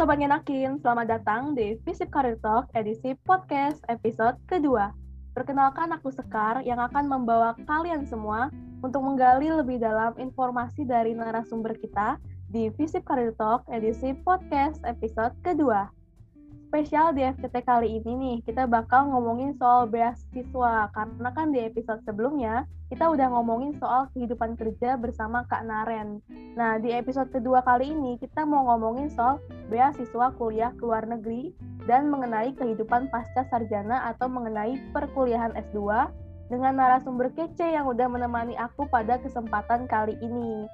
Sobat Ngenakin, selamat datang di Visip Career Talk edisi podcast episode kedua. Perkenalkan aku Sekar yang akan membawa kalian semua untuk menggali lebih dalam informasi dari narasumber kita di Visip Career Talk edisi podcast episode kedua spesial di FCT kali ini nih, kita bakal ngomongin soal beasiswa. Karena kan di episode sebelumnya, kita udah ngomongin soal kehidupan kerja bersama Kak Naren. Nah, di episode kedua kali ini, kita mau ngomongin soal beasiswa kuliah ke luar negeri dan mengenai kehidupan pasca sarjana atau mengenai perkuliahan S2 dengan narasumber kece yang udah menemani aku pada kesempatan kali ini.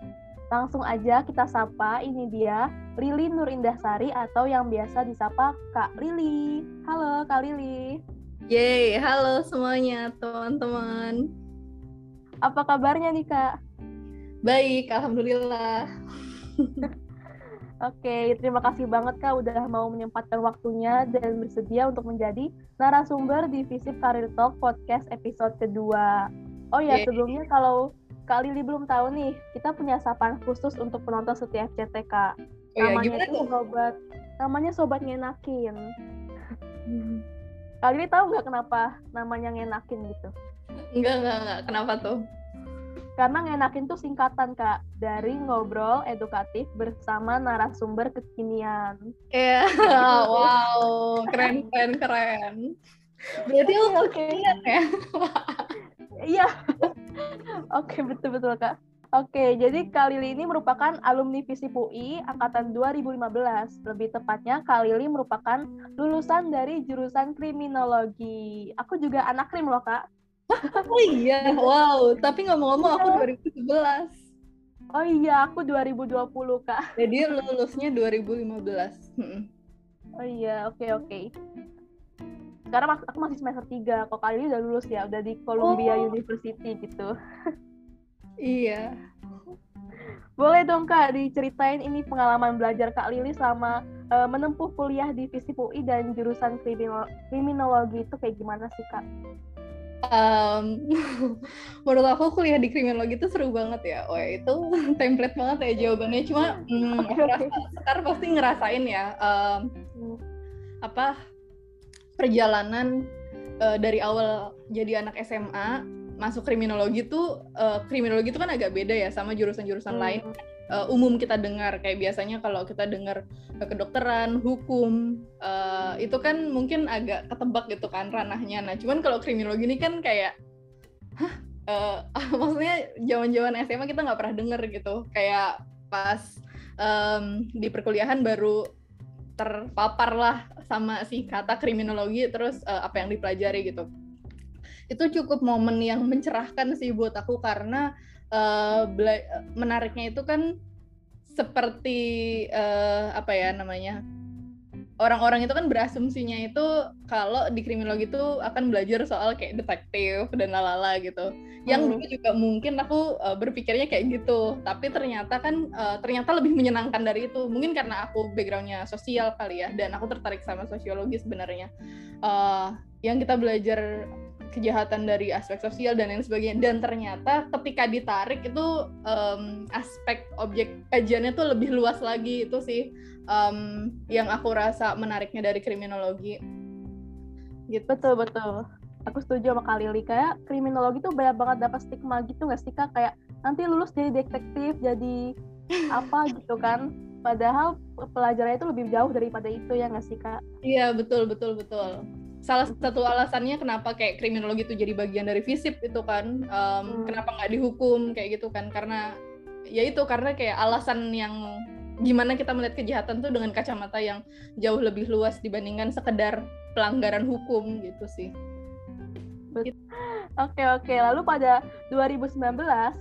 Langsung aja kita sapa, ini dia Lili Nur Indahsari atau yang biasa disapa Kak Lili. Halo Kak Lili. Yeay, halo semuanya teman-teman. Apa kabarnya nih Kak? Baik, Alhamdulillah. Oke, terima kasih banget Kak udah mau menyempatkan waktunya dan bersedia untuk menjadi narasumber di Visip Career Talk Podcast episode kedua. Oh ya, Yeay. sebelumnya kalau Kak Lili belum tahu nih, kita punya sapaan khusus untuk penonton setiap CTK. Oh, namanya ya, itu sobat, namanya sobat ngenakin. Hmm. Kak Lili tahu nggak kenapa namanya ngenakin gitu? Enggak, enggak, enggak. Kenapa tuh? Karena ngenakin tuh singkatan kak dari ngobrol edukatif bersama narasumber kekinian. Iya, yeah. wow, keren, keren, keren. Berarti lo okay. ya? Iya. Oke, betul-betul Kak. Oke, jadi Kalili ini merupakan alumni Visip UI angkatan 2015. Lebih tepatnya, Kalili merupakan lulusan dari jurusan kriminologi. Aku juga anak krim loh, Kak. Oh iya, wow. Tapi ngomong-ngomong aku 2011. Iya. Oh iya, aku 2020, Kak. Jadi lulusnya 2015. Oh iya, oke okay, oke. Okay sekarang aku masih semester 3 kok kali ini udah lulus ya udah di Columbia oh. University gitu iya boleh dong kak diceritain ini pengalaman belajar kak Lili selama uh, menempuh kuliah di FISIP UI dan jurusan kriminal kriminologi itu kayak gimana sih kak? Um, menurut aku kuliah di kriminologi itu seru banget ya. Oh itu template banget ya jawabannya. Cuma hmm, okay, okay. sekarang pasti ngerasain ya um, apa perjalanan uh, dari awal jadi anak SMA masuk kriminologi tuh uh, kriminologi itu kan agak beda ya sama jurusan-jurusan hmm. lain. Uh, umum kita dengar kayak biasanya kalau kita dengar kedokteran hukum uh, itu kan mungkin agak ketebak gitu kan ranahnya. Nah cuman kalau kriminologi ini kan kayak hah? Uh, maksudnya zaman-zaman SMA kita nggak pernah denger gitu. Kayak pas um, di perkuliahan baru terpapar lah sama si kata kriminologi terus uh, apa yang dipelajari gitu. Itu cukup momen yang mencerahkan sih buat aku karena uh, menariknya itu kan seperti uh, apa ya namanya orang-orang itu kan berasumsinya itu kalau di kriminologi itu akan belajar soal kayak detektif dan lalala gitu. Yang hmm. dulu juga mungkin aku uh, berpikirnya kayak gitu, tapi ternyata kan uh, ternyata lebih menyenangkan dari itu. Mungkin karena aku backgroundnya sosial kali ya, dan aku tertarik sama sosiologi sebenarnya. Uh, yang kita belajar kejahatan dari aspek sosial dan lain sebagainya dan ternyata ketika ditarik itu um, aspek objek kajiannya tuh lebih luas lagi itu sih um, yang aku rasa menariknya dari kriminologi. Gitu betul betul. Aku setuju sama Kalili kayak kriminologi tuh banyak banget dapat stigma gitu nggak sih kak? Kayak nanti lulus jadi detektif jadi apa gitu kan? Padahal pelajarannya itu lebih jauh daripada itu ya nggak sih kak? Iya betul betul betul. Salah satu alasannya kenapa kayak kriminologi itu jadi bagian dari visip itu kan um, hmm. kenapa nggak dihukum kayak gitu kan. Karena ya itu karena kayak alasan yang gimana kita melihat kejahatan tuh dengan kacamata yang jauh lebih luas dibandingkan sekedar pelanggaran hukum gitu sih. Oke oke, lalu pada 2019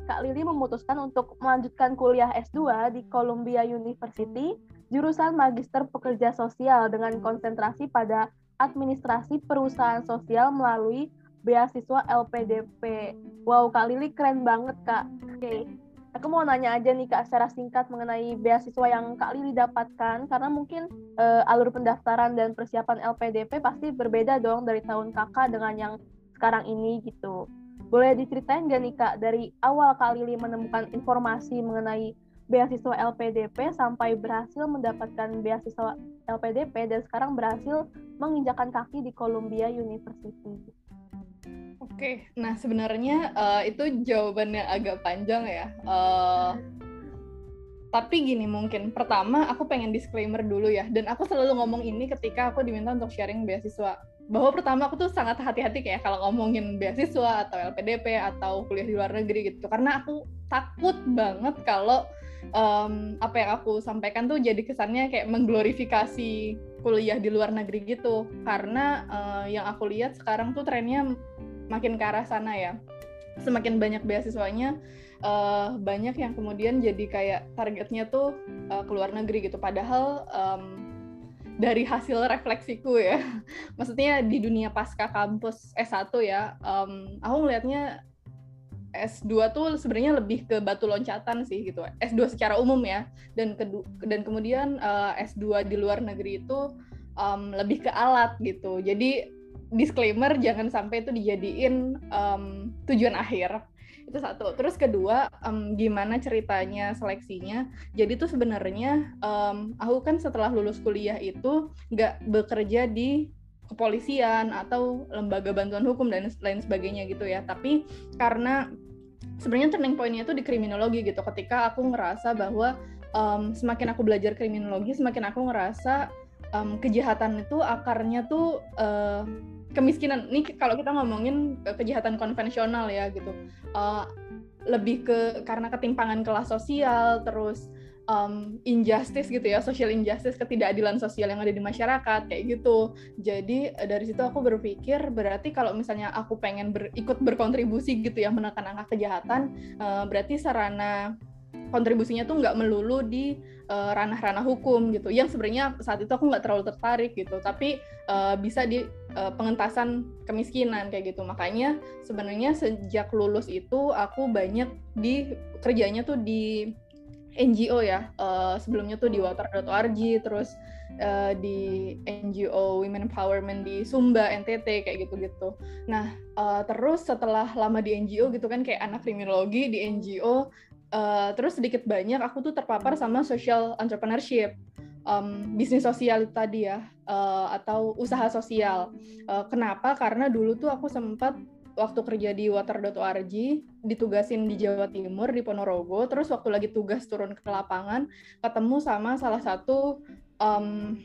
Kak Lili memutuskan untuk melanjutkan kuliah S2 di Columbia University jurusan Magister Pekerja Sosial dengan konsentrasi pada administrasi perusahaan sosial melalui beasiswa LPDP. Wow, Kak Lili keren banget, Kak. Oke. Okay. Aku mau nanya aja nih Kak secara singkat mengenai beasiswa yang Kak Lili dapatkan karena mungkin uh, alur pendaftaran dan persiapan LPDP pasti berbeda dong dari tahun Kakak dengan yang sekarang ini gitu. Boleh diceritain gak nih Kak dari awal Kak Lili menemukan informasi mengenai beasiswa LPDP sampai berhasil mendapatkan beasiswa LPDP dan sekarang berhasil menginjakan kaki di Columbia University. Oke, nah sebenarnya uh, itu jawabannya agak panjang ya. Uh, tapi gini mungkin, pertama aku pengen disclaimer dulu ya, dan aku selalu ngomong ini ketika aku diminta untuk sharing beasiswa. Bahwa pertama aku tuh sangat hati-hati kayak kalau ngomongin beasiswa atau LPDP atau kuliah di luar negeri gitu, karena aku takut banget kalau um, apa yang aku sampaikan tuh jadi kesannya kayak mengglorifikasi kuliah di luar negeri gitu. Karena uh, yang aku lihat sekarang tuh trennya makin ke arah sana ya. Semakin banyak beasiswanya uh, banyak yang kemudian jadi kayak targetnya tuh uh, ke luar negeri gitu. Padahal um, dari hasil refleksiku ya maksudnya di dunia pasca kampus S1 ya um, aku ngelihatnya S2 tuh sebenarnya lebih ke batu loncatan sih gitu. S2 secara umum ya. Dan kedu dan kemudian uh, eh, S2 di luar negeri itu um, lebih ke alat gitu. Jadi disclaimer jangan sampai itu dijadiin um, tujuan akhir. Itu satu. Terus kedua, um, gimana ceritanya seleksinya? Jadi tuh sebenarnya um, aku kan setelah lulus kuliah itu nggak bekerja di kepolisian atau lembaga bantuan hukum dan lain sebagainya gitu ya. Tapi karena sebenarnya turning pointnya itu di kriminologi gitu. Ketika aku ngerasa bahwa um, semakin aku belajar kriminologi semakin aku ngerasa um, kejahatan itu akarnya tuh uh, kemiskinan. Ini kalau kita ngomongin kejahatan konvensional ya gitu. Uh, lebih ke karena ketimpangan kelas sosial terus um, injustice gitu ya, social injustice, ketidakadilan sosial yang ada di masyarakat kayak gitu. Jadi eh, dari situ aku berpikir berarti kalau misalnya aku pengen ber, ikut berkontribusi gitu ya menekan angka kejahatan, uh, berarti sarana kontribusinya tuh nggak melulu di ranah ranah-ranah hukum gitu. Yang sebenarnya saat itu aku nggak terlalu tertarik gitu, tapi uh, bisa di uh, pengentasan kemiskinan kayak gitu. Makanya sebenarnya sejak lulus itu aku banyak di kerjanya tuh di NGO ya uh, sebelumnya tuh di water.org terus uh, di NGO Women Empowerment di Sumba NTT kayak gitu-gitu. Nah uh, terus setelah lama di NGO gitu kan kayak anak kriminologi di NGO uh, terus sedikit banyak aku tuh terpapar sama social entrepreneurship. Um, bisnis sosial tadi ya uh, atau usaha sosial. Uh, kenapa? Karena dulu tuh aku sempat waktu kerja di water.org ditugasin di Jawa Timur di Ponorogo terus waktu lagi tugas turun ke lapangan ketemu sama salah satu um,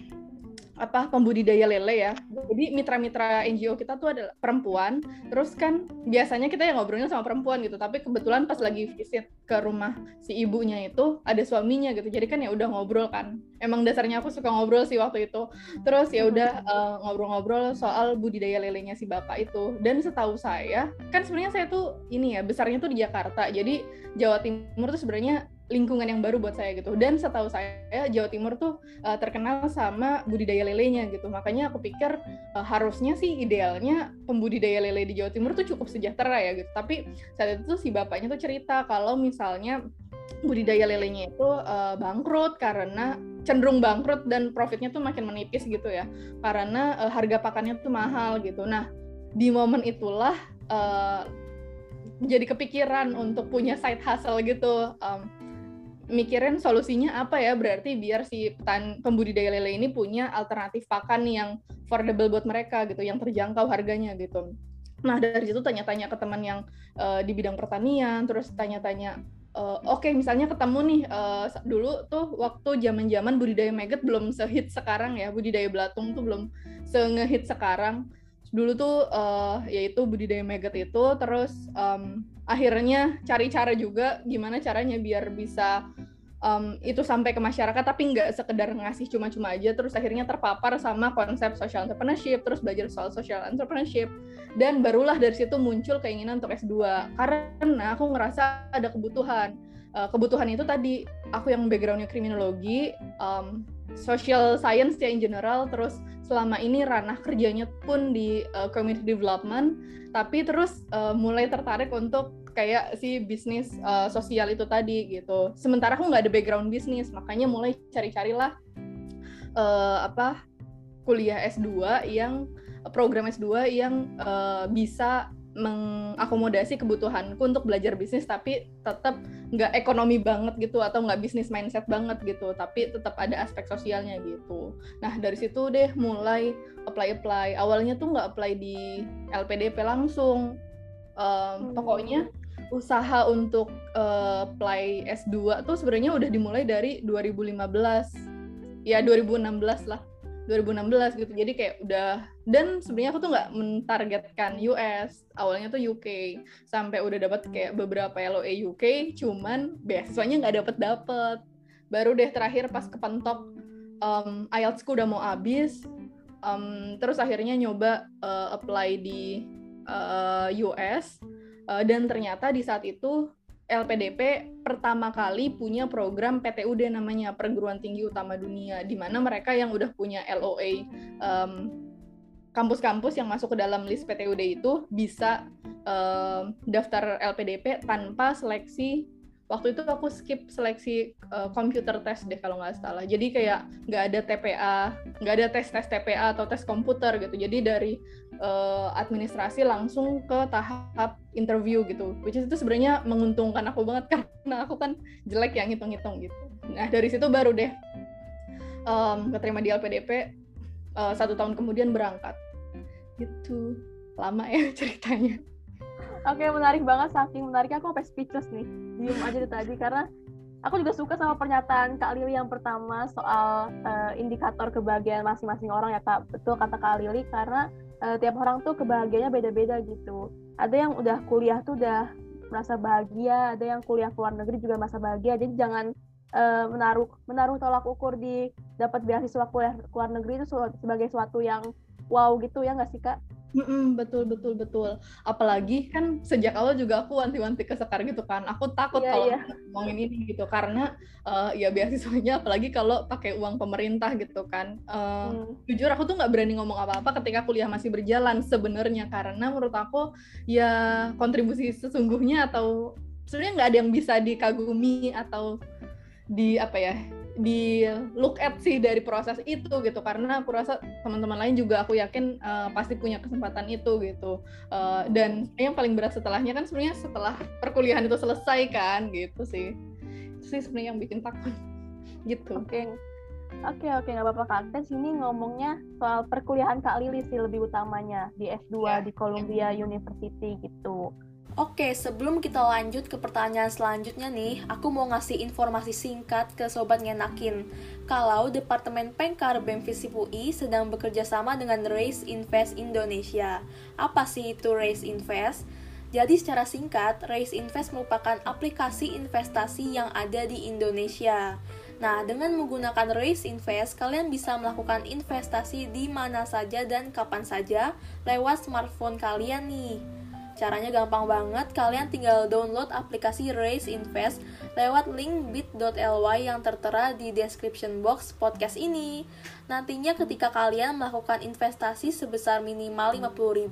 apa pembudidaya lele ya. Jadi mitra-mitra NGO kita tuh adalah perempuan. Terus kan biasanya kita yang ngobrolnya sama perempuan gitu, tapi kebetulan pas lagi visit ke rumah si ibunya itu ada suaminya gitu. Jadi kan ya udah ngobrol kan. Emang dasarnya aku suka ngobrol sih waktu itu. Terus ya udah uh, ngobrol-ngobrol soal budidaya lelenya si bapak itu. Dan setahu saya, kan sebenarnya saya tuh ini ya besarnya tuh di Jakarta. Jadi Jawa Timur tuh sebenarnya lingkungan yang baru buat saya gitu. Dan setahu saya Jawa Timur tuh uh, terkenal sama budidaya lelenya gitu. Makanya aku pikir uh, harusnya sih idealnya pembudidaya lele di Jawa Timur tuh cukup sejahtera ya gitu. Tapi saat itu si bapaknya tuh cerita kalau misalnya budidaya lelenya itu uh, bangkrut karena cenderung bangkrut dan profitnya tuh makin menipis gitu ya. Karena uh, harga pakannya tuh mahal gitu. Nah di momen itulah uh, jadi kepikiran untuk punya side hustle gitu. Um, mikirin solusinya apa ya? Berarti biar si petan pembudidaya lele ini punya alternatif pakan yang affordable buat mereka gitu yang terjangkau harganya gitu. Nah dari situ tanya-tanya ke teman yang uh, di bidang pertanian terus tanya-tanya uh, oke okay, misalnya ketemu nih uh, dulu tuh waktu zaman-zaman budidaya maggot belum sehit sekarang ya. Budidaya belatung tuh belum sengehit sekarang dulu tuh uh, yaitu budidaya maggot itu terus um, akhirnya cari cara juga gimana caranya biar bisa um, itu sampai ke masyarakat tapi nggak sekedar ngasih cuma-cuma aja. Terus akhirnya terpapar sama konsep social entrepreneurship terus belajar soal social entrepreneurship. Dan barulah dari situ muncul keinginan untuk S2 karena aku ngerasa ada kebutuhan. Uh, kebutuhan itu tadi aku yang backgroundnya kriminologi um, social science ya in general terus selama ini ranah kerjanya pun di uh, community development tapi terus uh, mulai tertarik untuk kayak si bisnis uh, sosial itu tadi gitu. Sementara aku nggak ada background bisnis, makanya mulai cari-carilah uh, apa kuliah S2 yang program S2 yang uh, bisa mengakomodasi kebutuhanku untuk belajar bisnis tapi tetap nggak ekonomi banget gitu atau nggak bisnis mindset banget gitu tapi tetap ada aspek sosialnya gitu. Nah dari situ deh mulai apply apply awalnya tuh nggak apply di LPDP langsung. Um, pokoknya usaha untuk uh, apply S2 tuh sebenarnya udah dimulai dari 2015 ya 2016 lah 2016 gitu. Jadi kayak udah dan sebenarnya aku tuh nggak mentargetkan US awalnya tuh UK sampai udah dapat kayak beberapa LOE UK cuman beasiswanya nggak dapet dapet. Baru deh terakhir pas kepentok um, IELTSku udah mau habis um, terus akhirnya nyoba uh, apply di uh, US uh, dan ternyata di saat itu LPDP pertama kali punya program PTUD namanya Perguruan Tinggi Utama Dunia di mana mereka yang udah punya LOA um, kampus-kampus yang masuk ke dalam list PTUD itu bisa um, daftar LPDP tanpa seleksi waktu itu aku skip seleksi uh, computer test deh kalau nggak salah. Jadi kayak nggak ada TPA nggak ada tes tes TPA atau tes komputer gitu. Jadi dari uh, administrasi langsung ke tahap interview gitu. Which is itu sebenarnya menguntungkan aku banget karena aku kan jelek yang ngitung-ngitung gitu. Nah dari situ baru deh um, keterima di LPDP uh, satu tahun kemudian berangkat. Gitu. Lama ya ceritanya. Oke, menarik banget. Saking menariknya aku sampai speechless nih. Diem aja dari tadi karena aku juga suka sama pernyataan Kak Lili yang pertama soal uh, indikator kebahagiaan masing-masing orang ya Kak. Betul kata Kak Lili karena uh, tiap orang tuh kebahagiaannya beda-beda gitu. Ada yang udah kuliah tuh udah merasa bahagia, ada yang kuliah ke luar negeri juga merasa bahagia. Jadi jangan uh, menaruh menaruh tolak ukur di dapat beasiswa kuliah ke luar negeri itu sebagai suatu yang wow gitu ya nggak sih Kak? Mm-mm, betul betul betul. Apalagi kan sejak awal juga aku wanti-wanti ke Sekar gitu kan. Aku takut yeah, kalau yeah. ngomongin ini gitu karena uh, ya beasiswanya apalagi kalau pakai uang pemerintah gitu kan. Uh, hmm. Jujur aku tuh nggak berani ngomong apa-apa ketika kuliah masih berjalan sebenarnya karena menurut aku ya kontribusi sesungguhnya atau sebenarnya nggak ada yang bisa dikagumi atau di apa ya di look at sih dari proses itu gitu karena aku rasa teman-teman lain juga aku yakin uh, pasti punya kesempatan itu gitu uh, dan yang paling berat setelahnya kan sebenarnya setelah perkuliahan itu selesai kan gitu sih itu sih sebenarnya yang bikin takut gitu oke okay. Oke okay, oke okay, nggak apa-apa kak. Kita sini ngomongnya soal perkuliahan Kak Lili sih lebih utamanya di S2 yeah. di Columbia University gitu. Oke, sebelum kita lanjut ke pertanyaan selanjutnya nih, aku mau ngasih informasi singkat ke Sobat Ngenakin. Kalau Departemen Pengkar BEM UI sedang bekerja sama dengan Race Invest Indonesia. Apa sih itu Race Invest? Jadi secara singkat, Race Invest merupakan aplikasi investasi yang ada di Indonesia. Nah, dengan menggunakan Race Invest, kalian bisa melakukan investasi di mana saja dan kapan saja lewat smartphone kalian nih. Caranya gampang banget, kalian tinggal download aplikasi Raise Invest lewat link bit.ly yang tertera di description box podcast ini. Nantinya ketika kalian melakukan investasi sebesar minimal 50.000,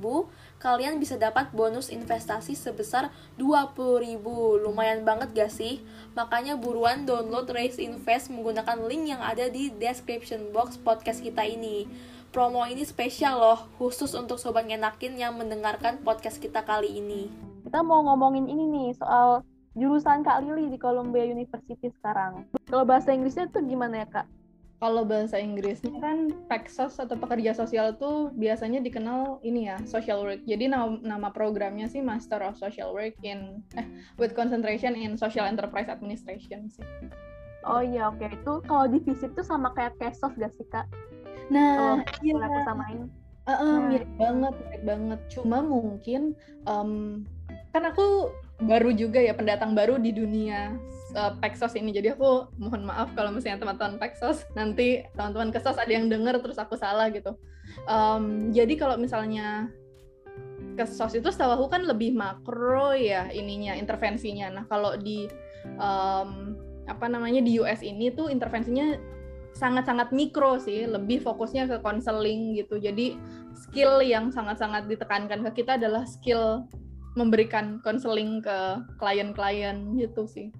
kalian bisa dapat bonus investasi sebesar 20.000. Lumayan banget gak sih? Makanya buruan download Raise Invest menggunakan link yang ada di description box podcast kita ini promo ini spesial loh, khusus untuk sobat ngenakin yang mendengarkan podcast kita kali ini. Kita mau ngomongin ini nih soal jurusan Kak Lili di Columbia University sekarang. Kalau bahasa Inggrisnya tuh gimana ya Kak? Kalau bahasa Inggrisnya kan PEXOS atau pekerja sosial tuh biasanya dikenal ini ya social work. Jadi nama, nama programnya sih Master of Social Work in eh with concentration in Social Enterprise Administration sih. Oh iya oke okay. itu kalau di FISIP tuh sama kayak KESOS gak sih kak? Nah, oh, iya. aku samain. Uh, uh, nah. mirip banget, mirip banget. Cuma mungkin um, kan aku baru juga ya pendatang baru di dunia uh, Pexos ini. Jadi aku mohon maaf kalau misalnya teman-teman Pexos nanti teman-teman Kesos ada yang denger terus aku salah gitu. Um, jadi kalau misalnya Kesos itu setahu aku kan lebih makro ya ininya intervensinya. Nah kalau di um, apa namanya di US ini tuh intervensinya sangat-sangat mikro sih, lebih fokusnya ke konseling gitu. Jadi skill yang sangat-sangat ditekankan ke kita adalah skill memberikan konseling ke klien-klien gitu sih.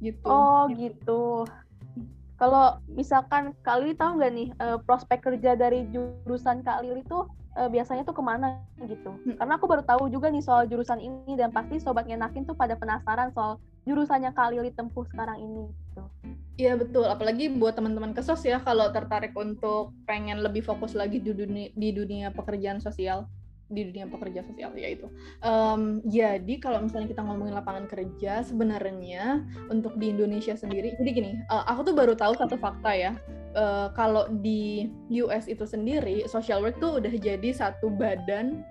Gitu. Oh gitu. Kalau misalkan Kak Lili tahu nggak nih uh, prospek kerja dari jurusan Kak Lili itu uh, biasanya tuh ke mana gitu. Hmm. Karena aku baru tahu juga nih soal jurusan ini dan pasti sobat ngenakin tuh pada penasaran soal jurusannya Kak Lili tempuh sekarang ini gitu. Iya betul, apalagi buat teman-teman kesos ya kalau tertarik untuk pengen lebih fokus lagi di dunia di dunia pekerjaan sosial di dunia pekerja sosial ya itu. Um, jadi kalau misalnya kita ngomongin lapangan kerja, sebenarnya untuk di Indonesia sendiri, jadi gini, uh, aku tuh baru tahu satu fakta ya uh, kalau di US itu sendiri social work tuh udah jadi satu badan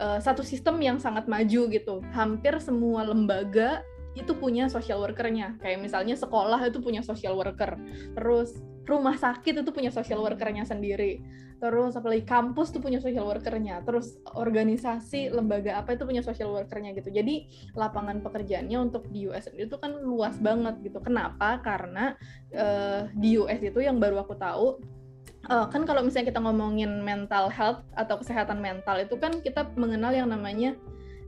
uh, satu sistem yang sangat maju gitu hampir semua lembaga itu punya social workernya. Kayak misalnya sekolah itu punya social worker. Terus rumah sakit itu punya social workernya sendiri. Terus apalagi kampus tuh punya social workernya. Terus organisasi lembaga apa itu punya social workernya gitu. Jadi lapangan pekerjaannya untuk di US itu kan luas banget gitu. Kenapa? Karena uh, di US itu yang baru aku tahu uh, kan kalau misalnya kita ngomongin mental health atau kesehatan mental itu kan kita mengenal yang namanya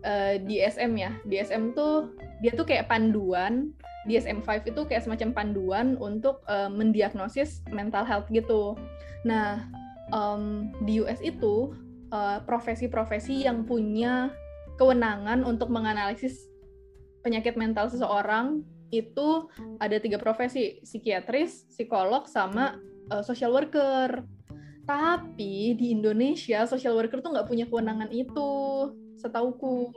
uh, eh, DSM ya DSM tuh dia tuh kayak panduan DSM-5 itu kayak semacam panduan untuk uh, mendiagnosis mental health gitu. Nah, um, di US itu eh, profesi-profesi uh, yang punya kewenangan untuk menganalisis penyakit mental seseorang itu ada tiga profesi psikiatris, psikolog, sama uh, social worker. Tapi di Indonesia social worker tuh nggak punya kewenangan itu, setauku.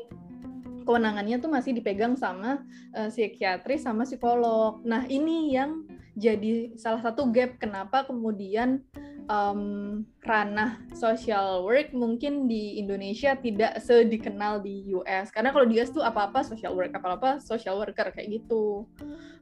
Kewenangannya tuh masih dipegang sama uh, psikiatris sama psikolog. Nah ini yang jadi salah satu gap kenapa kemudian um, ranah social work mungkin di Indonesia tidak sedikenal di US karena kalau di US tuh apa-apa social work apa-apa social worker kayak gitu.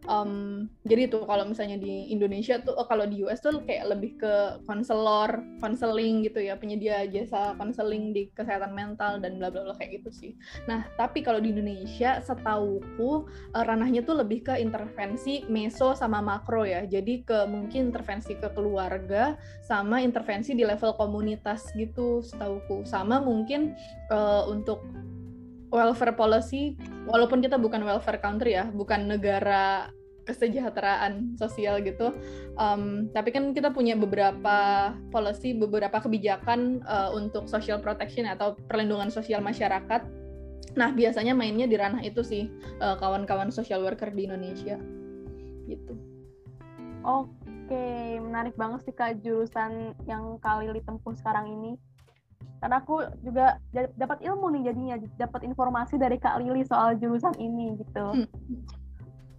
Um, jadi tuh kalau misalnya di Indonesia tuh oh, kalau di US tuh kayak lebih ke konselor konseling gitu ya penyedia jasa konseling di kesehatan mental dan bla bla bla kayak gitu sih. Nah tapi kalau di Indonesia setauku uh, ranahnya tuh lebih ke intervensi meso sama makro ya. Jadi ke mungkin intervensi ke keluarga intervensi di level komunitas gitu setauku. Sama mungkin uh, untuk welfare policy walaupun kita bukan welfare country ya bukan negara kesejahteraan sosial gitu um, tapi kan kita punya beberapa policy beberapa kebijakan uh, untuk social protection atau perlindungan sosial masyarakat. Nah biasanya mainnya di ranah itu sih uh, kawan-kawan social worker di Indonesia. Gitu. Oh Oke, menarik banget sih Kak jurusan yang kali tempuh sekarang ini. Karena aku juga dapat ilmu nih jadinya, dapat informasi dari Kak Lili soal jurusan ini gitu. Hmm.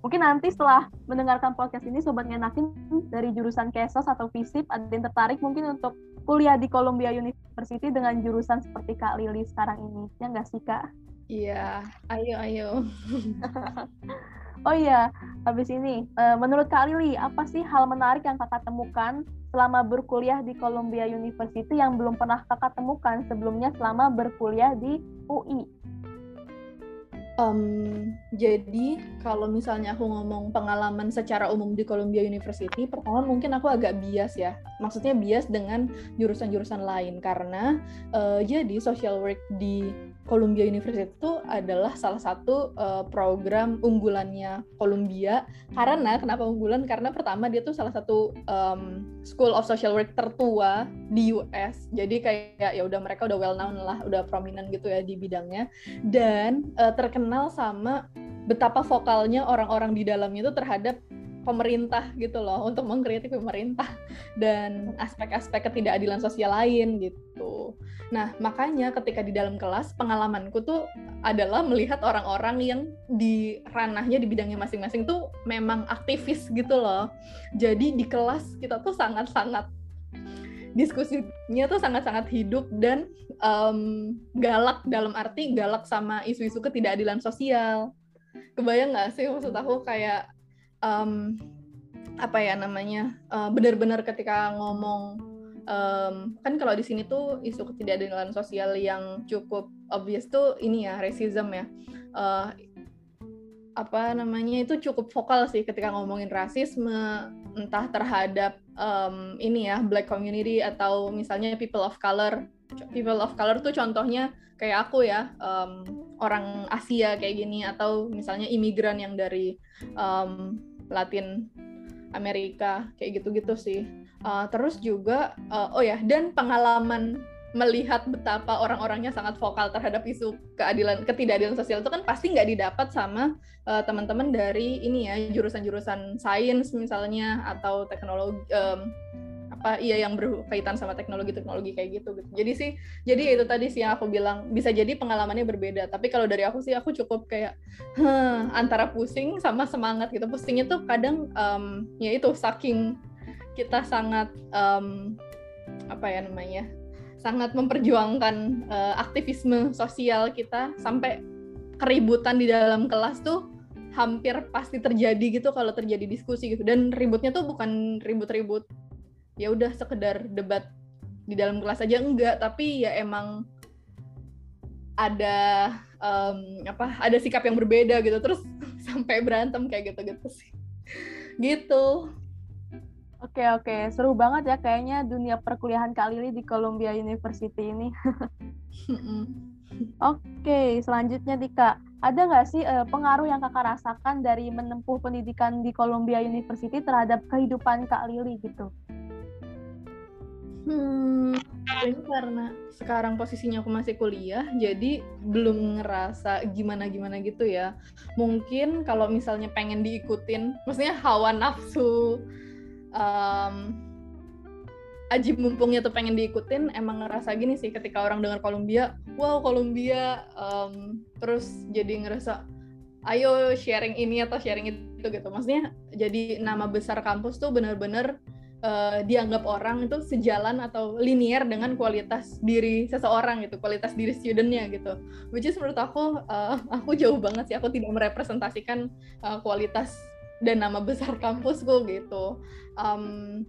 Mungkin nanti setelah mendengarkan podcast ini Sobat Ngenakin dari jurusan Kesos atau FISIP ada yang tertarik mungkin untuk kuliah di Columbia University dengan jurusan seperti Kak Lili sekarang ini. Ya nggak sih Kak? Iya, ayo ayo. Oh iya, habis ini, uh, menurut Kak Lili, apa sih hal menarik yang kakak temukan selama berkuliah di Columbia University yang belum pernah kakak temukan sebelumnya selama berkuliah di UI? Um, jadi kalau misalnya aku ngomong pengalaman secara umum di Columbia University, pertama mungkin aku agak bias ya. Maksudnya bias dengan jurusan-jurusan lain karena uh, jadi social work di Columbia University itu adalah salah satu uh, program unggulannya Columbia. Karena kenapa unggulan? Karena pertama dia tuh salah satu um, School of Social Work tertua di US. Jadi kayak ya udah mereka udah well known lah, udah prominent gitu ya di bidangnya. Dan uh, terkenal sama betapa vokalnya orang-orang di dalamnya itu terhadap pemerintah gitu loh untuk mengkritik pemerintah dan aspek-aspek ketidakadilan sosial lain gitu. Nah, makanya ketika di dalam kelas pengalamanku tuh adalah melihat orang-orang yang di ranahnya di bidangnya masing-masing tuh memang aktivis gitu loh. Jadi di kelas kita tuh sangat-sangat diskusinya tuh sangat-sangat hidup dan um, galak dalam arti galak sama isu-isu ketidakadilan sosial. Kebayang nggak sih maksud aku kayak um, apa ya namanya uh, benar-benar ketika ngomong um, kan kalau di sini tuh isu ketidakadilan sosial yang cukup obvious tuh ini ya racism ya. Uh, apa namanya itu cukup vokal sih ketika ngomongin rasisme entah terhadap um, ini ya black community atau misalnya people of color people of color tuh contohnya kayak aku ya um, orang Asia kayak gini atau misalnya imigran yang dari um, Latin Amerika kayak gitu-gitu sih. Uh, terus juga uh, oh ya dan pengalaman melihat betapa orang-orangnya sangat vokal terhadap isu keadilan ketidakadilan sosial itu kan pasti nggak didapat sama uh, teman-teman dari ini ya jurusan-jurusan sains misalnya atau teknologi um, apa iya yang berkaitan sama teknologi-teknologi kayak gitu gitu. Jadi sih jadi itu tadi sih yang aku bilang bisa jadi pengalamannya berbeda. Tapi kalau dari aku sih aku cukup kayak antara pusing sama semangat gitu. Pusingnya tuh kadang um, ya itu saking kita sangat um, apa ya namanya sangat memperjuangkan uh, aktivisme sosial kita sampai keributan di dalam kelas tuh hampir pasti terjadi gitu kalau terjadi diskusi gitu dan ributnya tuh bukan ribut-ribut ya udah sekedar debat di dalam kelas aja enggak. Tapi ya emang ada um, apa ada sikap yang berbeda gitu. Terus sampai berantem kayak gitu gitu sih. Gitu. Oke oke, seru banget ya kayaknya dunia perkuliahan Kak Lili di Columbia University ini. oke, selanjutnya Dika, ada nggak sih uh, pengaruh yang kakak rasakan dari menempuh pendidikan di Columbia University terhadap kehidupan Kak Lili gitu? Hmm, ini karena sekarang posisinya aku masih kuliah, jadi belum ngerasa gimana-gimana gitu ya. Mungkin kalau misalnya pengen diikutin, maksudnya hawa nafsu um, aji mumpungnya tuh pengen diikutin emang ngerasa gini sih ketika orang dengar Kolombia wow Kolombia um, terus jadi ngerasa ayo sharing ini atau sharing itu gitu maksudnya jadi nama besar kampus tuh bener-bener uh, dianggap orang itu sejalan atau linier dengan kualitas diri seseorang gitu kualitas diri studentnya gitu. Which is menurut aku uh, aku jauh banget sih aku tidak merepresentasikan uh, kualitas dan nama besar kampusku gitu. Um,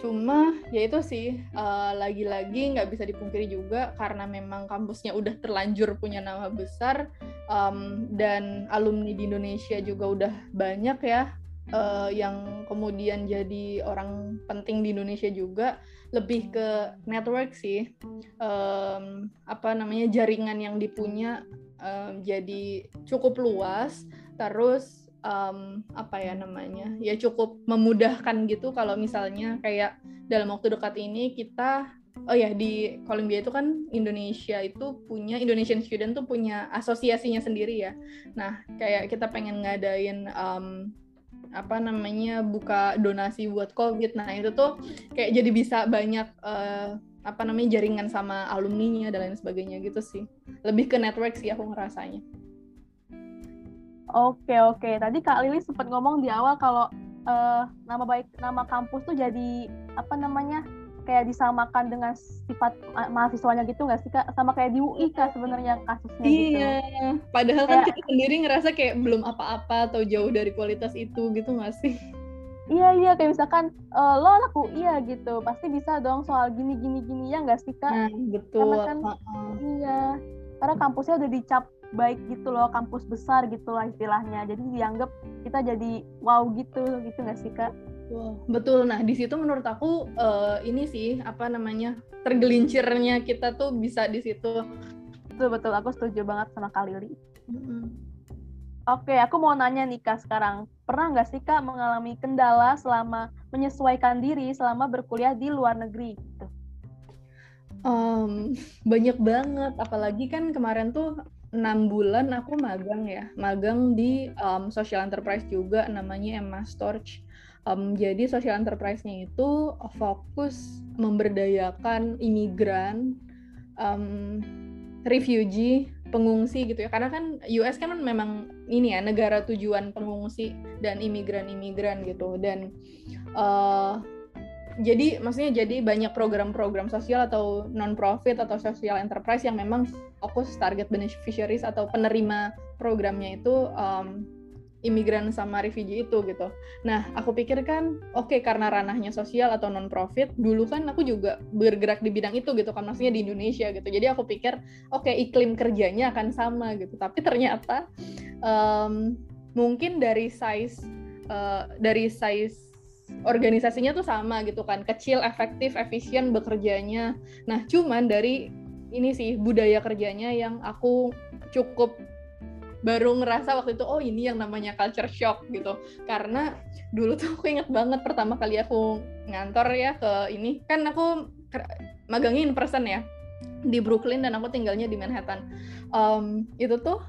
cuma ya itu sih uh, lagi-lagi nggak bisa dipungkiri juga karena memang kampusnya udah terlanjur punya nama besar um, dan alumni di Indonesia juga udah banyak ya uh, yang kemudian jadi orang penting di Indonesia juga lebih ke network sih. Um, apa namanya jaringan yang dipunya um, jadi cukup luas. Terus um, apa ya namanya ya cukup memudahkan gitu kalau misalnya kayak dalam waktu dekat ini kita oh ya di Columbia itu kan Indonesia itu punya Indonesian student tuh punya asosiasinya sendiri ya. Nah kayak kita pengen ngadain um, apa namanya buka donasi buat COVID. Nah itu tuh kayak jadi bisa banyak uh, apa namanya jaringan sama alumninya dan lain sebagainya gitu sih. Lebih ke network sih aku ngerasanya. Oke oke. Tadi Kak Lili sempat ngomong di awal kalau uh, nama baik nama kampus tuh jadi apa namanya kayak disamakan dengan sifat mahasiswanya gitu nggak sih kak? Sama kayak di UI kak sebenarnya kasusnya iya. gitu. Iya. Padahal kan kayak, kan kita sendiri ngerasa kayak belum apa-apa atau jauh dari kualitas itu gitu nggak sih? Iya iya kayak misalkan uh, lo anak UI ya gitu pasti bisa dong soal gini gini gini ya nggak sih kak? Nah, betul. Karena kan uh -uh. iya karena kampusnya udah dicap baik gitu loh kampus besar gitu lah istilahnya jadi dianggap kita jadi wow gitu gitu nggak sih kak Wow, betul. Nah, di situ menurut aku uh, ini sih apa namanya tergelincirnya kita tuh bisa di situ. Betul betul. Aku setuju banget sama Kak Lili. Mm-hmm. Oke, aku mau nanya nih kak sekarang. Pernah nggak sih kak mengalami kendala selama menyesuaikan diri selama berkuliah di luar negeri? Gitu? Um, banyak banget. Apalagi kan kemarin tuh enam bulan aku magang ya magang di um, social enterprise juga namanya Emma Storch um, jadi social enterprise-nya itu fokus memberdayakan imigran um, refugee pengungsi gitu ya. Karena kan US kan memang ini ya negara tujuan pengungsi dan imigran-imigran gitu. Dan uh, jadi maksudnya jadi banyak program-program sosial atau non profit atau social enterprise yang memang fokus target beneficiaries atau penerima programnya itu um, imigran sama refugee itu gitu. Nah, aku pikir kan oke okay, karena ranahnya sosial atau non profit, dulu kan aku juga bergerak di bidang itu gitu kan maksudnya di Indonesia gitu. Jadi aku pikir oke okay, iklim kerjanya akan sama gitu. Tapi ternyata um, mungkin dari size uh, dari size organisasinya tuh sama gitu kan kecil efektif efisien bekerjanya nah cuman dari ini sih budaya kerjanya yang aku cukup baru ngerasa waktu itu oh ini yang namanya culture shock gitu karena dulu tuh aku inget banget pertama kali aku ngantor ya ke ini kan aku magangin in person ya di Brooklyn dan aku tinggalnya di Manhattan. Um, itu tuh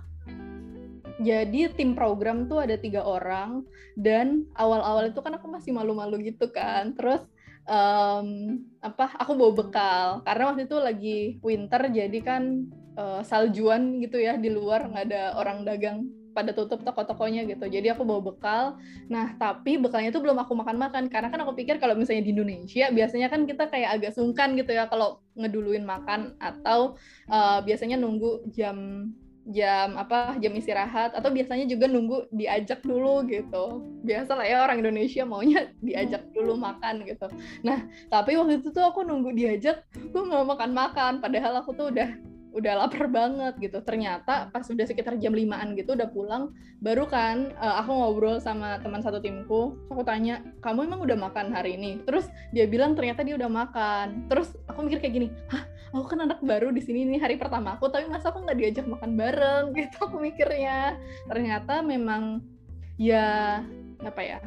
jadi tim program tuh ada tiga orang dan awal-awal itu kan aku masih malu-malu gitu kan. Terus um, apa? Aku bawa bekal karena waktu itu lagi winter jadi kan uh, saljuan gitu ya di luar nggak ada orang dagang pada tutup toko-tokonya gitu. Jadi aku bawa bekal. Nah, tapi bekalnya itu belum aku makan-makan. Karena kan aku pikir kalau misalnya di Indonesia biasanya kan kita kayak agak sungkan gitu ya kalau ngeduluin makan. Atau uh, biasanya nunggu jam jam apa jam istirahat. Atau biasanya juga nunggu diajak dulu gitu. Biasa lah ya orang Indonesia maunya diajak dulu makan gitu. Nah tapi waktu itu tuh aku nunggu diajak gue mau makan makan padahal aku tuh udah udah lapar banget gitu. Ternyata pas udah sekitar jam limaan gitu udah pulang baru kan uh, aku ngobrol sama teman satu timku. Aku tanya kamu emang udah makan hari ini? Terus dia bilang ternyata dia udah makan. Terus aku mikir kayak gini hah aku kan anak baru di sini nih hari pertama aku tapi masa aku nggak diajak makan bareng? Gitu aku mikirnya. Ternyata memang ya apa ya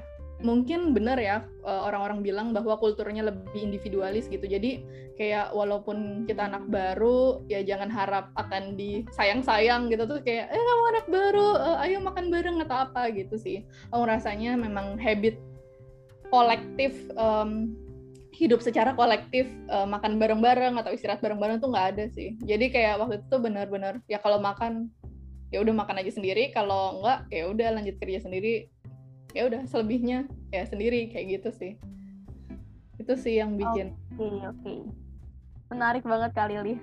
mungkin benar ya eh, orang-orang bilang bahwa kulturnya lebih individualis gitu. Jadi kayak walaupun kita anak baru ya jangan harap akan disayang-sayang gitu tuh kayak eh kamu anak baru uh, ayo makan bareng atau apa gitu sih. Aku rasanya memang habit kolektif um, hidup secara kolektif uh, makan bareng-bareng atau istirahat bareng-bareng tuh nggak ada sih. Jadi kayak waktu itu benar-benar ya kalau makan ya udah makan aja sendiri, kalau enggak ya udah lanjut kerja sendiri ya udah selebihnya ya sendiri kayak gitu sih. Itu sih yang bikin. Oke okay, oke. Okay. menarik banget kali Lih.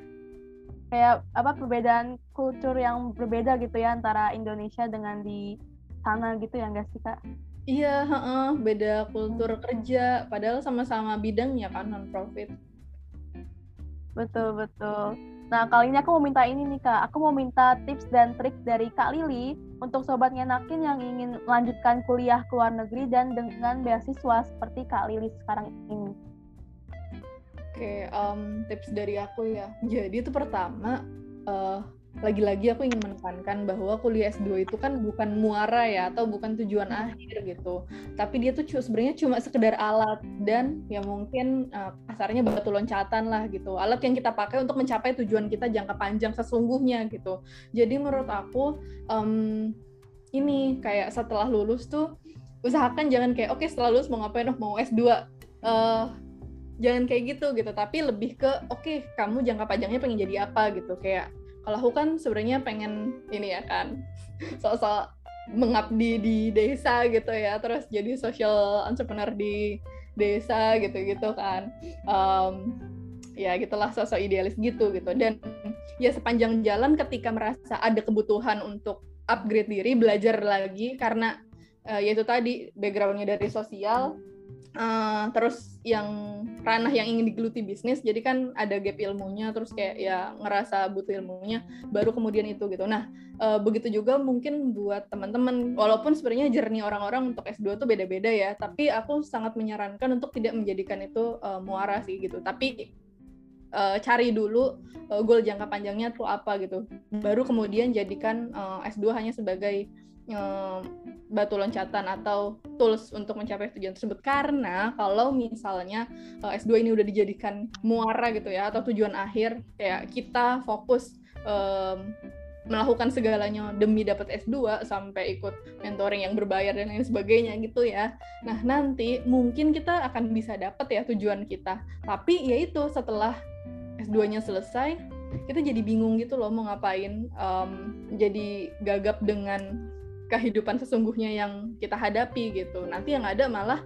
Kayak apa perbedaan kultur yang berbeda gitu ya antara Indonesia dengan di sana gitu ya enggak sih kak? Iya uh, beda kultur hmm. kerja padahal sama-sama bidangnya kan non profit betul betul Nah, kali ini aku mau minta ini nih, Kak. Aku mau minta tips dan trik dari Kak Lili untuk sobat ngenakin yang ingin melanjutkan kuliah ke luar negeri dan dengan beasiswa seperti Kak Lili sekarang ini. Oke, um, tips dari aku ya. Jadi itu pertama, uh, lagi-lagi aku ingin menekankan bahwa kuliah S2 itu kan bukan muara ya atau bukan tujuan hmm. akhir gitu. Tapi dia tuh sebenarnya cuma sekedar alat dan ya mungkin uh, kasarnya batu loncatan lah gitu. Alat yang kita pakai untuk mencapai tujuan kita jangka panjang sesungguhnya gitu. Jadi menurut aku um, ini kayak setelah lulus tuh usahakan jangan kayak oke okay, setelah lulus mau ngapain oh mau S2 uh, eh, jangan kayak gitu gitu tapi lebih ke oke okay, kamu jangka panjangnya pengen jadi apa gitu kayak kalau aku kan sebenarnya pengen ini ya kan soal-soal mengabdi di desa gitu ya terus jadi social entrepreneur di desa gitu-gitu kan. Um, ya gitulah sosok idealis gitu gitu. Dan ya sepanjang jalan ketika merasa ada kebutuhan untuk upgrade diri belajar lagi karena uh, yaitu tadi backgroundnya dari sosial uh, terus yang ranah yang ingin digeluti bisnis jadi kan ada gap ilmunya terus kayak ya ngerasa butuh ilmunya baru kemudian itu gitu. Nah uh, begitu juga mungkin buat teman-teman walaupun sebenarnya jernih orang-orang untuk S2 tuh beda-beda ya tapi aku sangat menyarankan untuk tidak menjadikan itu uh, muara sih gitu. Tapi uh, cari dulu uh, goal jangka panjangnya tuh apa gitu. Baru kemudian jadikan uh, S2 hanya sebagai batu loncatan atau tools untuk mencapai tujuan tersebut karena kalau misalnya uh, eh, S2 ini udah dijadikan muara gitu ya atau tujuan akhir kayak kita fokus um, melakukan segalanya demi dapat S2 sampai ikut mentoring yang berbayar dan lain sebagainya gitu ya. Nah, nanti mungkin kita akan bisa dapat ya tujuan kita. Tapi ya itu setelah S2-nya selesai, kita jadi bingung gitu loh mau ngapain. Um, jadi gagap dengan kehidupan sesungguhnya yang kita hadapi gitu. Nanti yang ada malah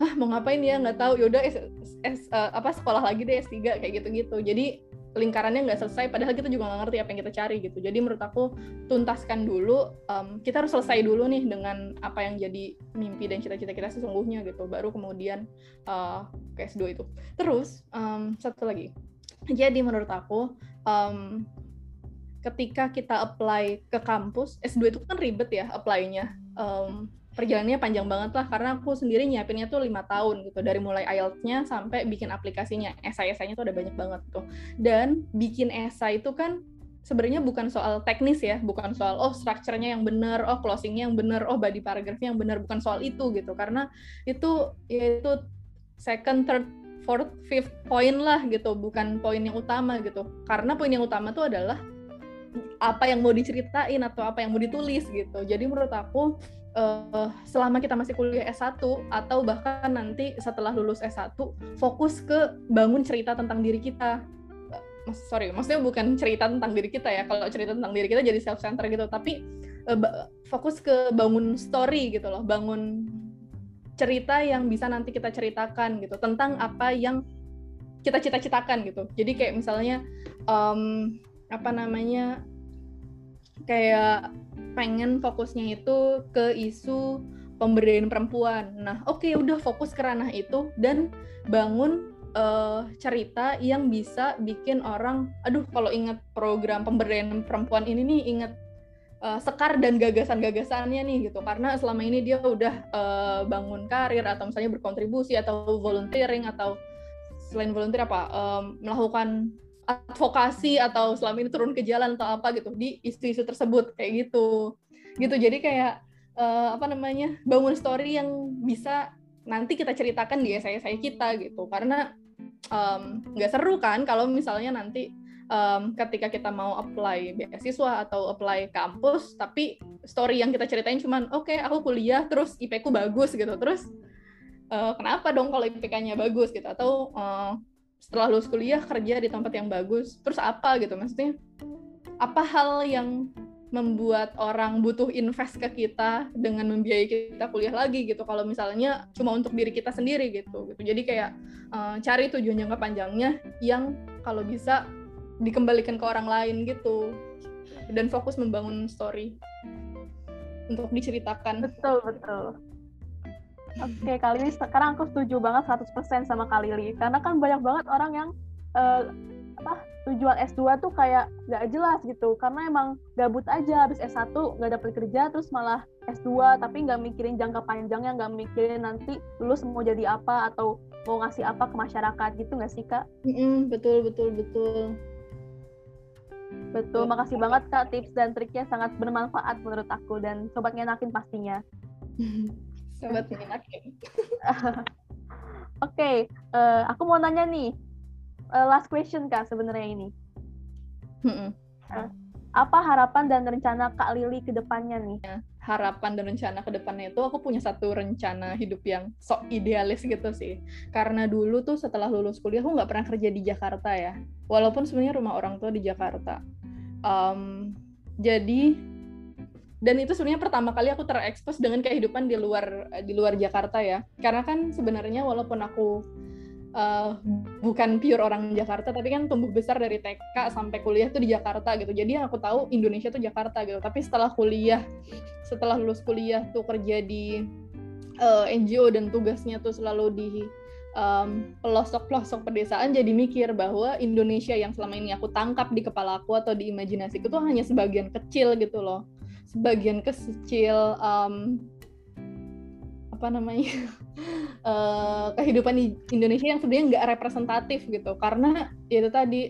ah mau ngapain ya? Nggak tahu. Yaudah es, es, uh, apa sekolah lagi deh S3 kayak gitu-gitu. Jadi lingkarannya nggak selesai padahal kita juga nggak ngerti apa yang kita cari gitu. Jadi menurut aku tuntaskan dulu um, kita harus selesai dulu nih dengan apa yang jadi mimpi dan cita-cita kita sesungguhnya gitu baru kemudian uh, ke S2 itu. Terus um, satu lagi. Jadi menurut aku um, ketika kita apply ke kampus S2 itu kan ribet ya apply-nya. Um, perjalanannya panjang banget lah karena aku sendiri nyiapinnya tuh lima tahun gitu dari mulai IELTS-nya sampai bikin aplikasinya. Esai-esainya tuh ada banyak banget tuh. Dan bikin esai itu kan sebenarnya bukan soal teknis ya bukan soal oh strukturnya yang benar oh closingnya yang benar oh body paragraphnya yang benar bukan soal itu gitu karena itu ya itu second third fourth fifth point lah gitu bukan poin yang utama gitu. Karena poin yang utama tuh adalah apa yang mau diceritain atau apa yang mau ditulis gitu. Jadi menurut aku uh, selama kita masih kuliah S1 atau bahkan nanti setelah lulus S1 fokus ke bangun cerita tentang diri kita. Mas sorry maksudnya bukan cerita tentang diri kita ya. Kalau cerita tentang diri kita jadi self center gitu. Tapi uh, fokus ke bangun story gitu loh. Bangun cerita yang bisa nanti kita ceritakan gitu. Tentang apa yang kita cita-citakan gitu. Jadi kayak misalnya um, apa namanya kayak pengen fokusnya itu ke isu pemberdayaan perempuan. Nah, oke okay, udah fokus ke ranah itu dan bangun uh, cerita yang bisa bikin orang, aduh kalau inget program pemberdayaan perempuan ini nih inget uh, sekar dan gagasan-gagasannya nih gitu. Karena selama ini dia udah uh, bangun karir atau misalnya berkontribusi atau volunteering atau selain volunteer apa um, melakukan advokasi atau selama ini turun ke jalan atau apa gitu di isu-isu tersebut kayak gitu. Gitu jadi kayak uh, apa namanya bangun story yang bisa nanti kita ceritakan di saya saya kita gitu. Karena nggak um, seru kan kalau misalnya nanti um, ketika kita mau apply beasiswa atau apply kampus tapi story yang kita ceritain cuman oke okay, aku kuliah terus IP bagus gitu. Terus uh, kenapa dong kalau IPK-nya bagus gitu? Atau uh, setelah lulus kuliah kerja di tempat yang bagus. Terus apa gitu? Maksudnya apa hal yang membuat orang butuh invest ke kita dengan membiayai kita kuliah lagi gitu? Kalau misalnya cuma untuk diri kita sendiri gitu gitu. Jadi kayak uh, cari tujuan jangka panjangnya yang kalau bisa dikembalikan ke orang lain gitu. Dan fokus membangun story untuk diceritakan. Betul betul Oke, okay, kali ini sekarang aku setuju banget 100% sama Kak Lili. Karena kan banyak banget orang yang uh, apa tujuan S2 tuh kayak gak jelas gitu. Karena emang gabut aja habis S1 gak dapet kerja terus malah S2 tapi nggak mikirin jangka panjangnya, nggak mikirin nanti lulus mau jadi apa atau mau ngasih apa ke masyarakat gitu nggak sih Kak? Mm -hmm, betul, betul, betul. Betul, makasih banget Kak tips dan triknya sangat bermanfaat menurut aku dan sobat ngenakin pastinya. sobat menyenangkan. Oke, okay, uh, eh, aku mau nanya nih, uh, last question kak sebenarnya ini. Uh, apa harapan dan rencana Kak Lili ke depannya nih? Ya, harapan dan rencana ke depannya itu aku punya satu rencana hidup yang sok idealis gitu sih. Karena dulu tuh setelah lulus kuliah aku nggak pernah kerja di Jakarta ya. Walaupun sebenarnya rumah orang tua di Jakarta. Um, jadi dan itu sebenarnya pertama kali aku terekspos dengan kehidupan di luar di luar Jakarta ya. Karena kan sebenarnya walaupun aku uh, bukan pure orang Jakarta tapi kan tumbuh besar dari TK sampai kuliah tuh di Jakarta gitu. Jadi aku tahu Indonesia tuh Jakarta gitu. Tapi setelah kuliah setelah lulus kuliah tuh kerja di uh, eh, NGO dan tugasnya tuh selalu di um, pelosok-pelosok pedesaan jadi mikir bahwa Indonesia yang selama ini aku tangkap di kepala aku atau di imajinasiku tuh hanya sebagian kecil gitu loh sebagian kecil um, apa namanya uh, kehidupan di Indonesia yang sebenarnya nggak representatif gitu. Karena ya itu tadi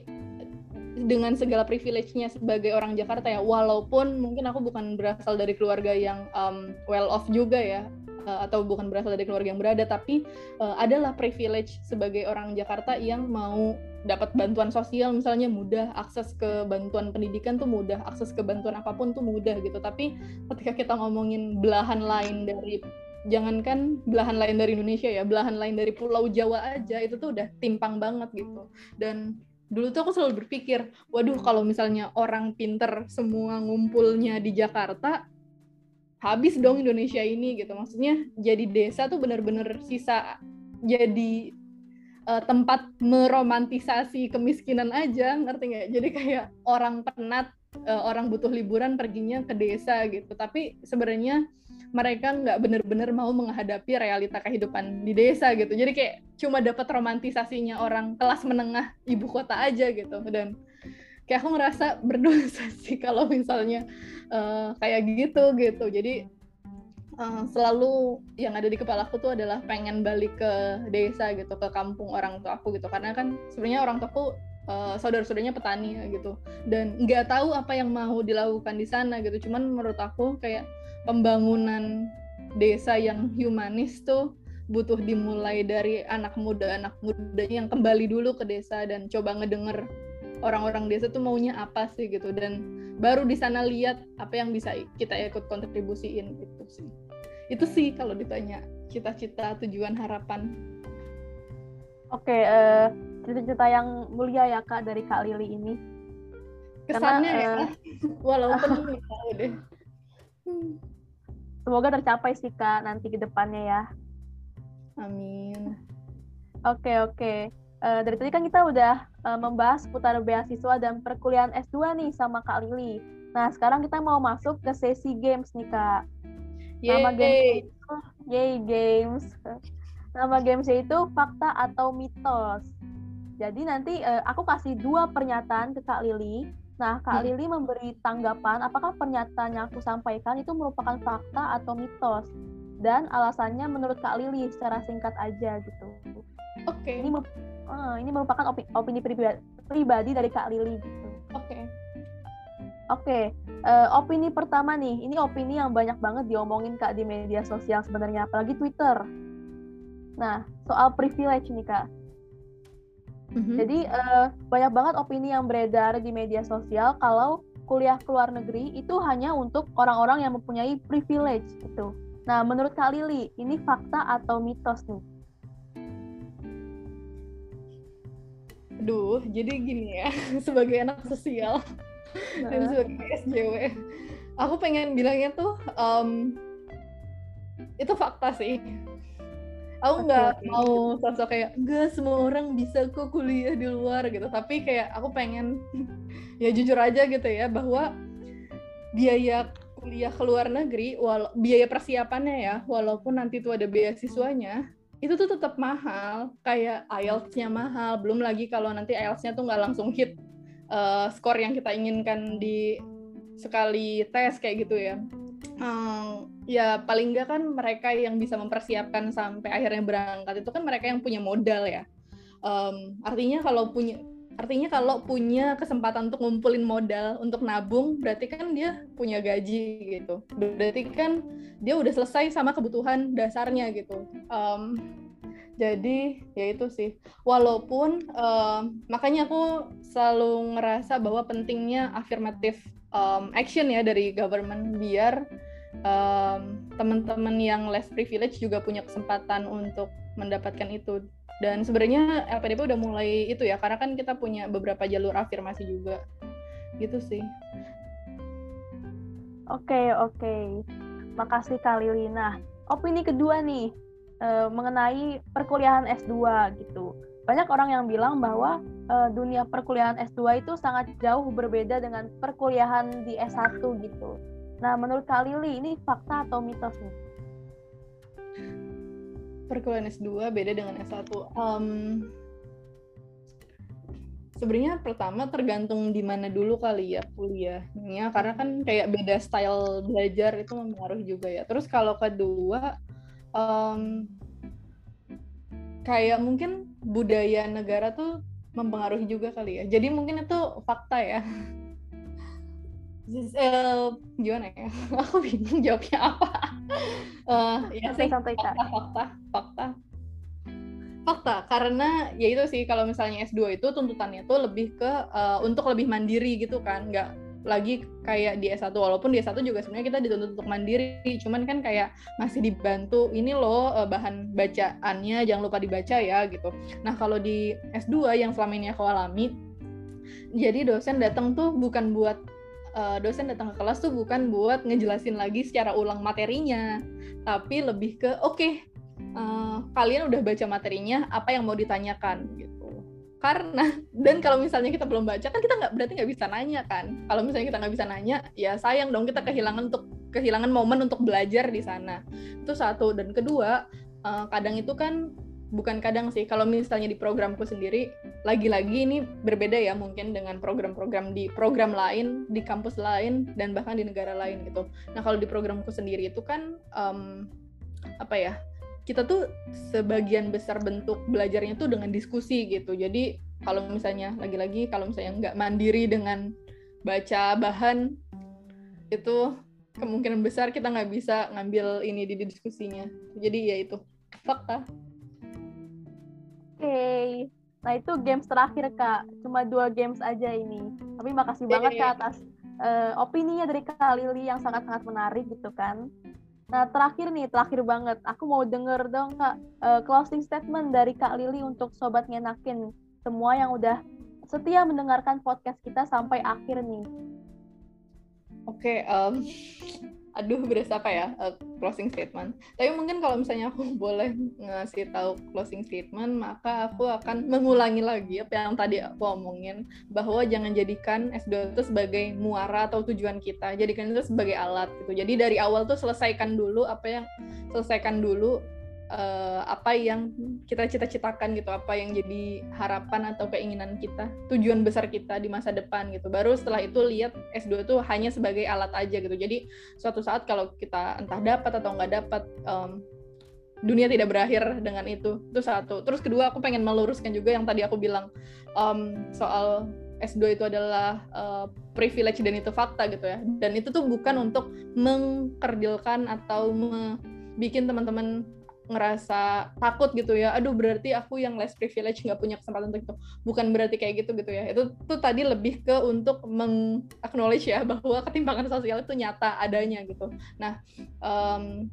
dengan segala privilege-nya sebagai orang Jakarta ya walaupun mungkin aku bukan berasal dari keluarga yang um, well off juga ya uh, atau bukan berasal dari keluarga yang berada tapi uh, adalah privilege sebagai orang Jakarta yang mau dapat bantuan sosial. Misalnya mudah akses ke bantuan pendidikan tuh mudah akses ke bantuan apa pun tuh mudah gitu. Tapi ketika kita ngomongin belahan lain dari jangankan belahan lain dari Indonesia ya belahan lain dari Pulau Jawa aja itu tuh udah timpang banget gitu. Dan dulu tuh aku selalu berpikir waduh kalau misalnya orang pinter semua ngumpulnya di Jakarta habis dong Indonesia ini gitu. Maksudnya jadi desa tuh bener-bener sisa jadi uh, tempat meromantisasi kemiskinan aja ngerti nggak? Jadi kayak orang penat uh, orang butuh liburan perginya ke desa gitu. Tapi sebenarnya mereka nggak bener-bener mau menghadapi realita kehidupan di desa gitu. Jadi kayak cuma dapat romantisasinya orang kelas menengah ibu kota aja gitu. Dan kayak aku ngerasa berdosa sih kalau misalnya uh, kayak gitu gitu. Jadi uh, selalu yang ada di kepala aku tuh adalah pengen balik ke desa gitu ke kampung orang tua aku gitu. Karena kan sebenarnya orang tuaku uh, saudara-saudaranya petani ya, gitu. Dan nggak tahu apa yang mau dilakukan di sana gitu. Cuman menurut aku kayak pembangunan desa yang humanis tuh butuh dimulai dari anak muda. Anak muda yang kembali dulu ke desa dan coba ngedenger orang-orang desa tuh maunya apa sih gitu. Dan baru di sana lihat apa yang bisa kita ikut kontribusiin gitu sih. Itu sih kalau ditanya cita-cita tujuan harapan. Oke uh, cita-cita yang mulia ya kak dari kak Lili ini. Kesannya Karena, ya uh, walaupun tahu deh. Semoga tercapai sih kak nanti ke depannya ya. Amin. Oke oke uh, dari tadi kan kita udah uh, membahas seputar beasiswa dan perkuliahan S2 nih sama Kak Lili. Nah, sekarang kita mau masuk ke sesi games nih, Kak. Nama games itu Yay Games. Nama games itu fakta atau mitos. Jadi nanti uh, aku kasih dua pernyataan ke Kak Lili. Nah, Kak hmm. Lili memberi tanggapan apakah pernyataan yang aku sampaikan itu merupakan fakta atau mitos. Dan alasannya menurut Kak Lili secara singkat aja gitu. Oke. Okay. Ini uh, ini merupakan opini, opini pribadi, pribadi dari Kak Lili gitu. Oke. Okay. Oke, okay. uh, eh, opini pertama nih, ini opini yang banyak banget diomongin Kak di media sosial sebenarnya, apalagi Twitter. Nah, soal privilege nih Kak. Mm-hmm. Jadi uh, banyak banget opini yang beredar di media sosial kalau kuliah ke luar negeri itu hanya untuk orang-orang yang mempunyai privilege gitu. Nah, menurut Kak Lili, ini fakta atau mitos nih? Aduh, jadi gini ya, sebagai anak sosial nah. dan sebagai SJW, aku pengen bilangnya tuh um, itu fakta sih. Aku nggak okay, okay. mau sosok kayak enggak semua orang bisa kok kuliah di luar gitu, tapi kayak aku pengen ya jujur aja gitu ya bahwa biaya kuliah ke luar negeri, wala biaya persiapannya ya, walaupun nanti tuh ada beasiswanya, itu tuh tetap mahal kayak IELTS-nya mahal. Belum lagi kalau nanti IELTS-nya tuh nggak langsung hit uh, skor yang kita inginkan di sekali tes kayak gitu ya. Um, ya paling nggak kan mereka yang bisa mempersiapkan sampai akhirnya berangkat. Itu kan mereka yang punya modal ya. Um, artinya kalau punya artinya kalau punya kesempatan untuk ngumpulin modal untuk nabung berarti kan dia punya gaji gitu. Berarti kan dia udah selesai sama kebutuhan dasarnya gitu. Um, jadi ya itu sih. Walaupun um, makanya aku selalu ngerasa bahwa pentingnya affirmative um, action ya dari government biar um, teman-teman yang less privilege juga punya kesempatan untuk mendapatkan itu dan sebenarnya LPDP udah mulai itu ya karena kan kita punya beberapa jalur afirmasi juga. Gitu sih. Oke okay, oke. Okay. makasih Kak Lilina. Opini kedua nih uh, mengenai perkuliahan S2 gitu. Banyak orang yang bilang bahwa uh, dunia perkuliahan S2 itu sangat jauh berbeda dengan perkuliahan di S1 gitu. Nah menurut Kak Lili ini fakta atau mitos nih perkuliahan S2 beda dengan S1. Um, Sebenarnya pertama tergantung di mana dulu kali ya kuliahnya karena kan kayak beda style belajar itu mempengaruhi juga ya. Terus kalau kedua um, kayak mungkin budaya negara tuh mempengaruhi juga kali ya. Jadi mungkin itu fakta ya. Uh, gimana ya? Aku bingung jawabnya apa. Uh, ya sih fakta fakta fakta. Fakta karena ya itu sih kalau misalnya S2 itu tuntutannya tuh lebih ke uh, untuk lebih mandiri gitu kan. Nggak lagi kayak di S1 walaupun di S1 juga sebenarnya kita dituntut untuk mandiri. Cuman kan kayak masih dibantu ini loh bahan bacaannya jangan lupa dibaca ya gitu. Nah kalau di S2 yang selama ini aku alami jadi dosen datang tuh bukan buat uh, dosen datang ke kelas tuh bukan buat ngejelasin lagi secara ulang materinya, tapi lebih ke oke okay, uh, eh, kalian udah baca materinya, apa yang mau ditanyakan gitu. Karena dan kalau misalnya kita belum baca kan kita nggak berarti nggak bisa nanya kan. Kalau misalnya kita nggak bisa nanya, ya sayang dong kita kehilangan untuk kehilangan momen untuk belajar di sana. Itu satu dan kedua uh, kadang itu kan bukan kadang sih kalau misalnya di programku sendiri lagi-lagi ini berbeda ya mungkin dengan program-program di program lain di kampus lain dan bahkan di negara lain gitu. Nah kalau di programku sendiri itu kan um, apa ya kita tuh sebagian besar bentuk belajarnya tuh dengan diskusi gitu. Jadi kalau misalnya lagi-lagi kalau misalnya nggak mandiri dengan baca bahan itu kemungkinan besar kita nggak bisa ngambil ini di diskusinya. Jadi ya itu fakta okay. nah itu games terakhir kak cuma dua games aja ini tapi makasih banget kak atas uh, opininya dari kak Lili yang sangat-sangat menarik gitu kan Nah, terakhir nih, terakhir banget. Aku mau denger dong, Kak, uh, closing statement dari Kak Lili untuk Sobat Ngenakin. Semua yang udah setia mendengarkan podcast kita sampai akhir nih. Oke, okay, um, aduh berasa apa ya uh, closing statement. Tapi mungkin kalau misalnya aku boleh ngasih tahu closing statement, maka aku akan mengulangi lagi apa yang tadi aku omongin bahwa jangan jadikan S2 itu sebagai muara atau tujuan kita, jadikan itu sebagai alat gitu. Jadi dari awal tuh selesaikan dulu apa yang selesaikan dulu uh, apa yang kita cita-citakan gitu, apa yang jadi harapan atau keinginan kita, tujuan besar kita di masa depan gitu. Baru setelah itu lihat S2 itu hanya sebagai alat aja gitu. Jadi suatu saat kalau kita entah dapat atau nggak dapat, um, dunia tidak berakhir dengan itu. Itu satu. Terus kedua aku pengen meluruskan juga yang tadi aku bilang um, soal S2 itu adalah uh, privilege dan itu fakta gitu ya. Dan itu tuh bukan untuk mengkerdilkan atau me bikin teman-teman ngerasa takut gitu ya. Aduh berarti aku yang less privilege nggak punya kesempatan untuk itu. Bukan berarti kayak gitu gitu ya. Itu tuh tadi lebih ke untuk meng-acknowledge ya bahwa ketimpangan sosial itu nyata adanya gitu. Nah um,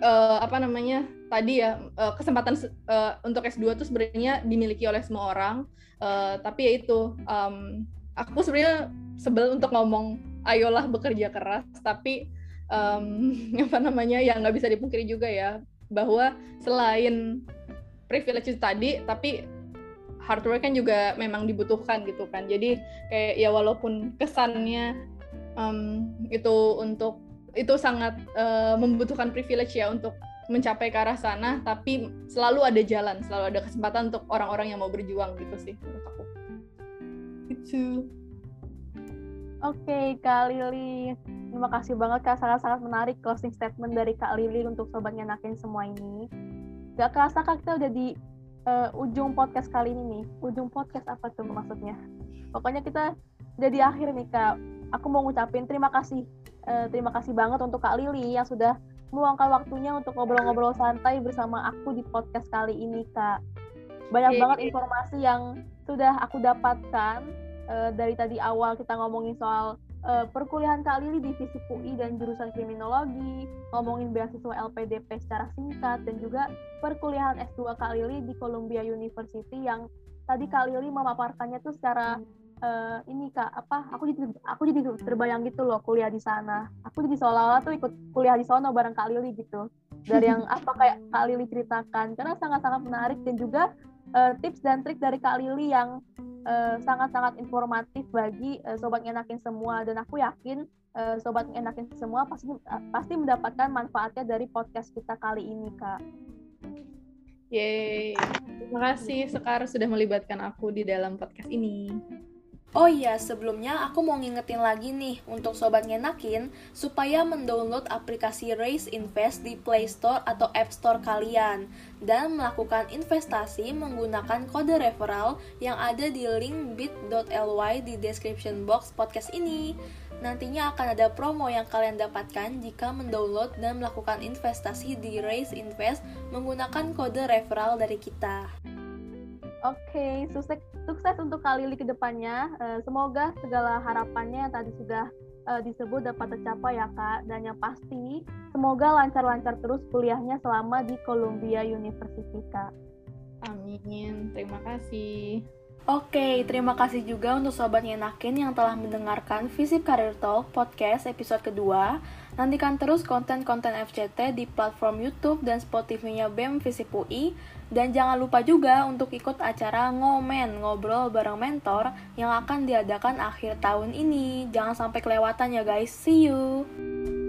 uh, apa namanya tadi ya uh, kesempatan uh, untuk S2 tuh sebenarnya dimiliki oleh semua orang. Uh, tapi ya itu um, aku sebenarnya sebel untuk ngomong ayolah bekerja keras tapi um, apa namanya yang nggak bisa dipungkiri juga ya bahwa selain privilege itu tadi tapi hard work kan juga memang dibutuhkan gitu kan. Jadi kayak ya walaupun kesannya um, itu untuk itu sangat uh, membutuhkan privilege ya untuk mencapai ke arah sana tapi selalu ada jalan selalu ada kesempatan untuk orang-orang yang mau berjuang gitu sih menurut aku. Itu oke okay, Kak Lili Terima kasih banget Kak, sangat-sangat menarik closing statement dari Kak Lili untuk Sobat Nyenakin semua ini. Gak kerasa Kak, kita udah di uh, ujung podcast kali ini nih. Ujung podcast apa tuh maksudnya? Pokoknya kita udah di akhir nih Kak. Aku mau ngucapin terima kasih. Uh, terima kasih banget untuk Kak Lili yang sudah meluangkan waktunya untuk ngobrol-ngobrol santai bersama aku di podcast kali ini Kak. Banyak okay. banget informasi yang sudah aku dapatkan uh, dari tadi awal kita ngomongin soal uh, perkuliahan Kak Lili di Fisip UI dan jurusan kriminologi, ngomongin beasiswa LPDP secara singkat, dan juga perkuliahan S2 Kak Lili di Columbia University yang tadi Kak Lili memaparkannya tuh secara uh, ini Kak, apa, aku jadi aku jadi terbayang gitu loh kuliah di sana. Aku jadi seolah-olah tuh ikut kuliah di sana bareng Kak Lili gitu. Dari yang apa kayak Kak Lili ceritakan, karena sangat-sangat menarik dan juga uh, tips dan trik dari Kak Lili yang Eh, sangat-sangat uh, informatif bagi uh, sobat enakin semua dan aku yakin uh, sobat enakin semua pasti uh, pasti mendapatkan manfaatnya dari podcast kita kali ini kak. Yeay, terima kasih Sekar sudah melibatkan aku di dalam podcast ini. Oh iya, sebelumnya aku mau ngingetin lagi nih untuk sobat ngenakin supaya mendownload aplikasi Raise Invest di Play Store atau App Store kalian dan melakukan investasi menggunakan kode referral yang ada di link bit.ly di description box podcast ini. Nantinya akan ada promo yang kalian dapatkan jika mendownload dan melakukan investasi di Raise Invest menggunakan kode referral dari kita. Oke, sukses sukses untuk kali ini ke depannya. Uh, semoga segala harapannya yang tadi sudah uh, disebut dapat tercapai ya Kak. Dan yang pasti, semoga lancar-lancar terus kuliahnya selama di Columbia University Kak. Amin, terima kasih. Oke, terima kasih juga untuk Sobat Nyenakin yang telah mendengarkan Visip Career Talk Podcast episode kedua. Nantikan terus konten-konten FCT di platform YouTube dan Spotify-nya BEM Visip UI. Dan jangan lupa juga untuk ikut acara Ngomen, Ngobrol bareng Mentor yang akan diadakan akhir tahun ini. Jangan sampai kelewatan ya guys. See you!